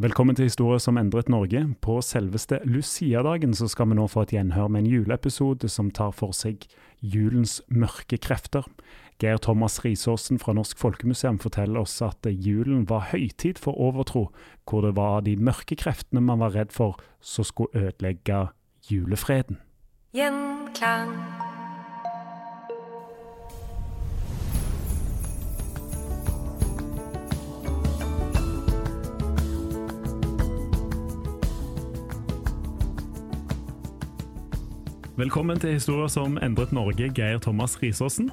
Velkommen til Historie som endret Norge. På selveste Lucia-dagen så skal vi nå få et gjenhør med en juleepisode som tar for seg julens mørke krefter. Geir Thomas Risaasen fra Norsk Folkemuseum forteller oss at julen var høytid for overtro, hvor det var de mørke kreftene man var redd for som skulle ødelegge julefreden. Gjenklang. Velkommen til Historier som endret Norge, Geir Thomas Risaasen.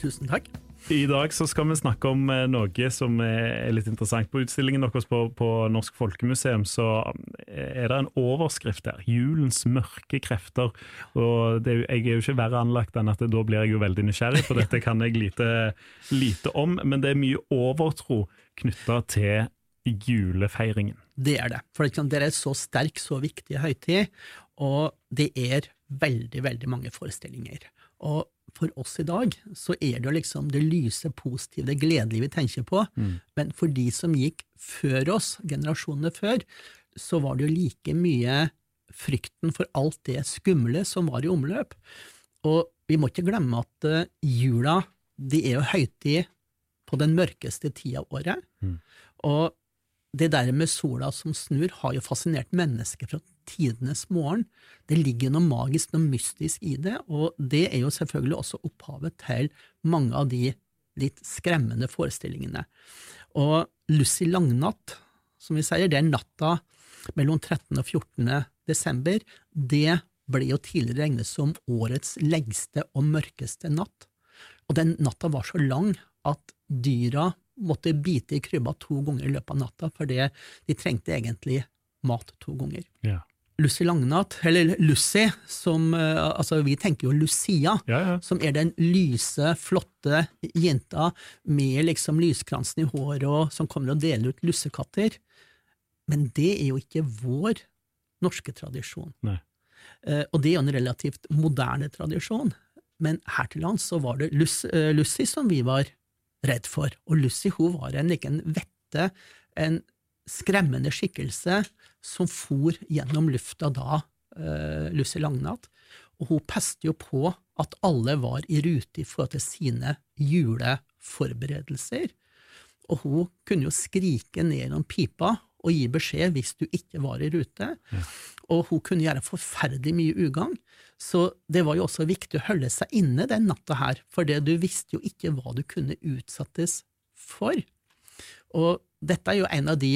Tusen takk. I dag så skal vi snakke om eh, noe som er litt interessant. På utstillingen deres på, på Norsk Folkemuseum så er det en overskrift der. 'Julens mørke krefter'. Og det, Jeg er jo ikke verre anlagt enn at da blir jeg jo veldig nysgjerrig, for dette kan jeg lite, lite om. Men det er mye overtro knytta til julefeiringen. Det er det. For det er så sterk, så viktig høytid, og det er veldig, veldig mange forestillinger. Og for oss i dag så er det jo liksom det lyse, positive, det gledelige vi tenker på, mm. men for de som gikk før oss, generasjonene før, så var det jo like mye frykten for alt det skumle som var i omløp. Og vi må ikke glemme at uh, jula, det er jo høytid på den mørkeste tida av året. Mm. Og det der med sola som snur, har jo fascinert mennesker fra tidenes morgen. Det ligger noe magisk, noe mystisk i det, og det er jo selvfølgelig også opphavet til mange av de litt skremmende forestillingene. Og Lucy Langnatt, som vi sier, det er natta mellom 13. og 14. desember. Det ble jo tidligere regnet som årets lengste og mørkeste natt. Og den natta var så lang at dyra måtte bite i krybba to ganger i løpet av natta, fordi de trengte egentlig mat to ganger. Ja. Lucy Langnatt, eller Lucy, som eh, altså Vi tenker jo Lucia, ja, ja. som er den lyse, flotte jenta med liksom lyskransen i håret og som kommer og deler ut lussekatter. Men det er jo ikke vår norske tradisjon. Nei. og det er jo en relativt moderne tradisjon. Men her til lands så var det eh, Lucy som vi var redd for. Og Lucy hun var en, like en vette, en skremmende skikkelse som for gjennom lufta da, uh, Lucy Langnatt. Og hun peste jo på at alle var i rute i forhold til sine juleforberedelser. Og hun kunne jo skrike ned gjennom pipa og gi beskjed hvis du ikke var i rute. Ja. Og hun kunne gjøre forferdelig mye ugagn. Så det var jo også viktig å holde seg inne den natta her, for det du visste jo ikke hva du kunne utsattes for. Og dette er jo en av de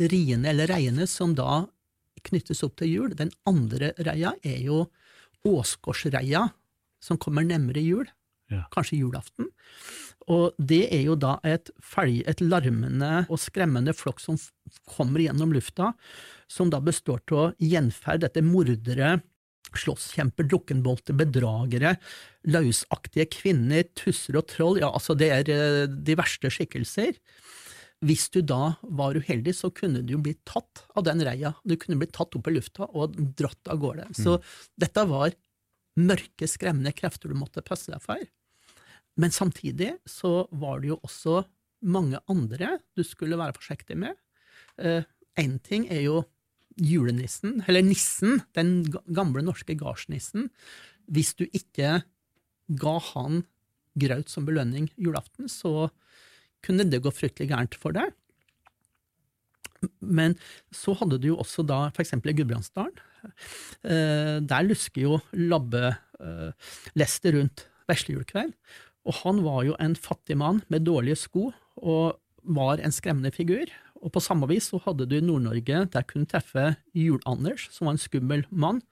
riene eller reiene som da knyttes opp til jul. Den andre reia er jo Åsgårdsreia, som kommer nærmere jul, ja. kanskje julaften. Og det er jo da et, felg, et larmende og skremmende flokk som kommer gjennom lufta, som da består av gjenferd etter mordere slåsskjemper, drukkenbolter, bedragere, løsaktige kvinner, tusser og troll, ja, altså det er eh, de verste skikkelser. Hvis du da var uheldig, så kunne du bli tatt av den reia. Du kunne bli tatt opp i lufta og dratt av gårde. Så dette var mørke, skremmende krefter du måtte passe deg for. Men samtidig så var det jo også mange andre du skulle være forsiktig med. Én ting er jo julenissen, eller nissen, den gamle norske gardsnissen. Hvis du ikke ga han graut som belønning julaften, så kunne det gå fryktelig gærent for deg. Men så hadde du jo også da eksempel i Gudbrandsdalen. Eh, der lusker jo Labbe eh, rundt vesle julekveld. Og han var jo en fattig mann med dårlige sko, og var en skremmende figur. Og på samme vis så hadde du i Nord-Norge, der kunne treffe Jul-Anders, som var en skummel mann,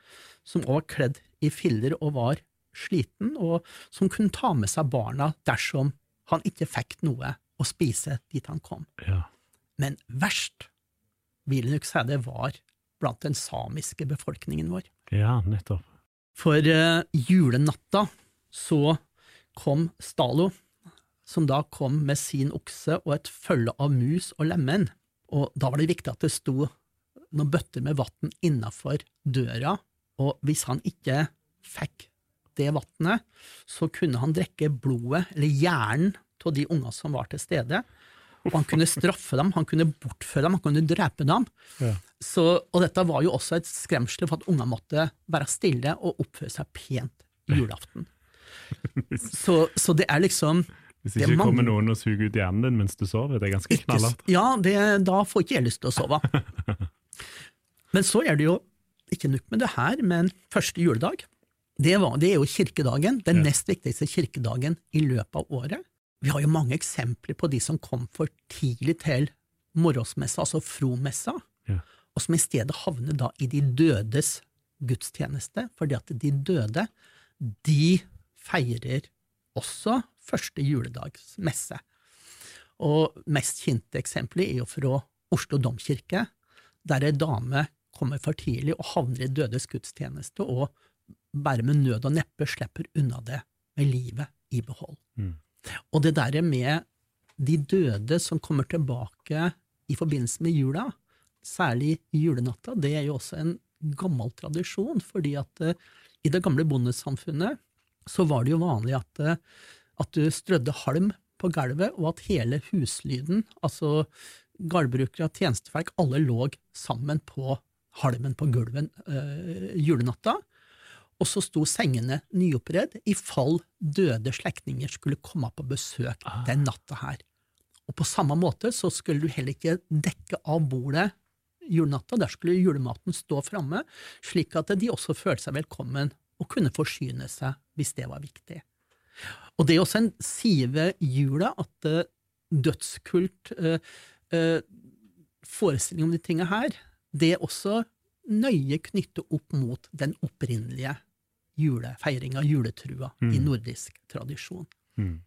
som også var kledd i filler og var sliten, og som kunne ta med seg barna dersom han ikke fikk noe å spise dit han kom. Ja. Men verst vil jeg nok si det var blant den samiske befolkningen vår. ja, nettopp. For uh, julenatta så kom Stalo, som da kom med sin okse og et følge av mus og lemen. Og da var det viktig at det sto noen bøtter med vann innafor døra, og hvis han ikke fikk det vannet, så kunne han drikke blodet, eller hjernen, av de unga som var til stede. Og han kunne straffe dem, han kunne bortføre dem, han kunne drepe dem. Ja. Så, og dette var jo også et skremsel for at unger måtte være stille og oppføre seg pent julaften. Så, så det er liksom Hvis Det ikke mange- kommer noen og suger ut hjernen din mens du sover, det er ganske knallhardt. Ja, det, da får ikke jeg lyst til å sove. Men så er det jo ikke nok med det her, men første juledag, det, var, det er jo kirkedagen, den Ja. nest viktigste kirkedagen i løpet av året. Vi har jo mange eksempler på de som kom for tidlig til morgensmessa, altså fromessa, Ja. og som i stedet havner da i de dødes gudstjeneste, fordi at de døde, de feirer også første juledags messe. Og mest kjente eksempelet er jo fra Oslo domkirke, der ei dame kommer for tidlig og havner i dødes gudstjeneste, og bare med nød og neppe slipper unna det med livet i behold. Mm. Og det der med de døde som kommer tilbake i forbindelse med jula, særlig julenatta, det er jo også en gammel tradisjon, fordi at eh, i det gamle bondesamfunnet så var det jo vanlig at, eh, at du strødde halm på gulvet, og at hele huslyden, altså gardbrukere, tjenestefolk, alle lå sammen på halmen på gulvet eh, julenatta. Og så sto sengene nyoperert i fall døde slektninger skulle komme på besøk den natta her. Og på samme måte så skulle du heller ikke dekke av bordet julenatta, der skulle julematen stå framme, slik at de også følte seg velkommen og kunne forsyne seg hvis det var viktig. Og det er også en side ved jula at eh, dødskult, eh, eh, forestilling om de tinga her, det er også nøye knyttet opp mot den opprinnelige julefeiringa, juletrua, i nordisk tradisjon. Mm.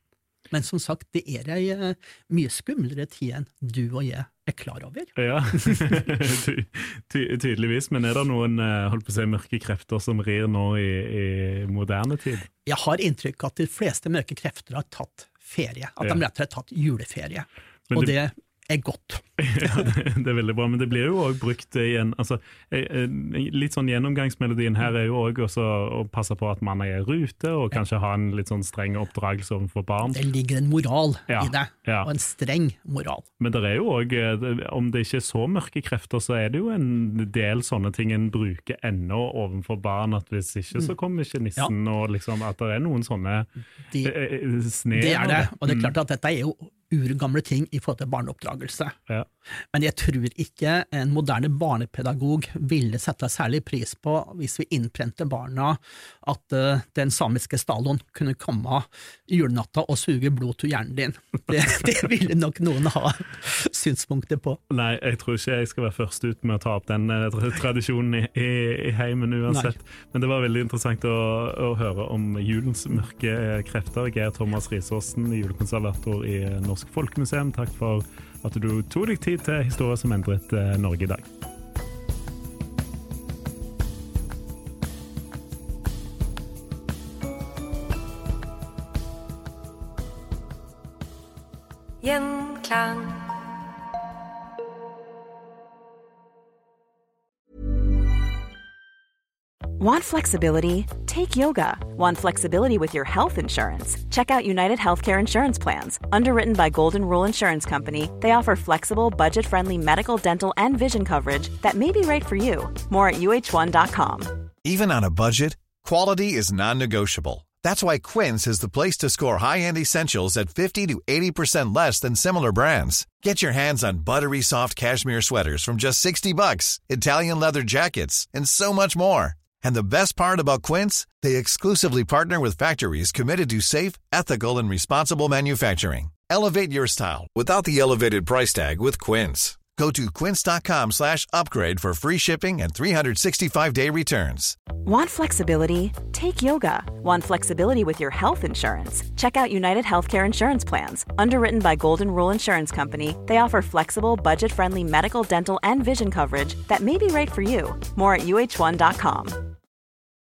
Men som sagt, det er ei eh, mye skumlere tid enn du og jeg er klar over. Ja, ty ty tydeligvis. Men er det noen eh, holdt på å si, mørke krefter som rir nå i, i moderne tid? Jeg har inntrykk av at de fleste mørke krefter har tatt ferie, at Ja. de rett og slett har tatt juleferie. Men og det- det er godt. Ja, det, det er veldig bra, men det blir jo òg brukt igjen altså, eh, eh, Litt sånn gjennomgangsmelodien her er jo òg å passe på at man er i rute, og kanskje ha en litt sånn streng oppdragelse overfor barn. Det ligger en moral Ja, i det, ja. og en streng moral. Men det er jo òg, om det ikke er så mørke krefter, så er det jo en del sånne ting en bruker ennå overfor barn. At hvis ikke, så kommer ikke nissen, og liksom at det er noen sånne De, eh, eh, snev det er det, og det er Mm, klart at dette er jo urgamle ting i forhold til barneoppdragelse. Ja. Men jeg tror ikke en moderne barnepedagog ville sette særlig pris på hvis vi innprente barna at uh, den samiske staloen kunne komme julenatta og suge blod til hjernen din. Det, det ville nok noen ha synspunkter på. Nei, jeg tror ikke jeg skal være først ut med å ta opp den eh, tradisjonen i, i, i heimen uansett. Men det var veldig interessant å, å høre om julens mørke eh, krefter. Geir Thomas Risaasen, julekonservator i eh, Norsk Folkemuseum, takk for at du tok deg tid til historier som endret eh, Norge i dag. Want flexibility? Take yoga. Want flexibility with your health insurance? Check out United Healthcare Insurance Plans. Underwritten by Golden Rule Insurance Company, they offer flexible, budget friendly medical, dental, and vision coverage that may be right for you. More at uh1.com. Even on a budget, quality is non-negotiable. That's why Quince is the place to score high-end essentials at 50 to 80% less than similar brands. Get your hands on buttery soft cashmere sweaters from just 60 bucks, Italian leather jackets, and so much more. And the best part about Quince, they exclusively partner with factories committed to safe, ethical, and responsible manufacturing. Elevate your style without the elevated price tag with Quince. Go to quince.com slash upgrade for free shipping and 365-day returns. Want flexibility? Take yoga. Want flexibility with your health insurance? Check out United Healthcare Insurance Plans. Underwritten by Golden Rule Insurance Company, they offer flexible, budget friendly medical, dental, and vision coverage that may be right for you. More at uh1.com.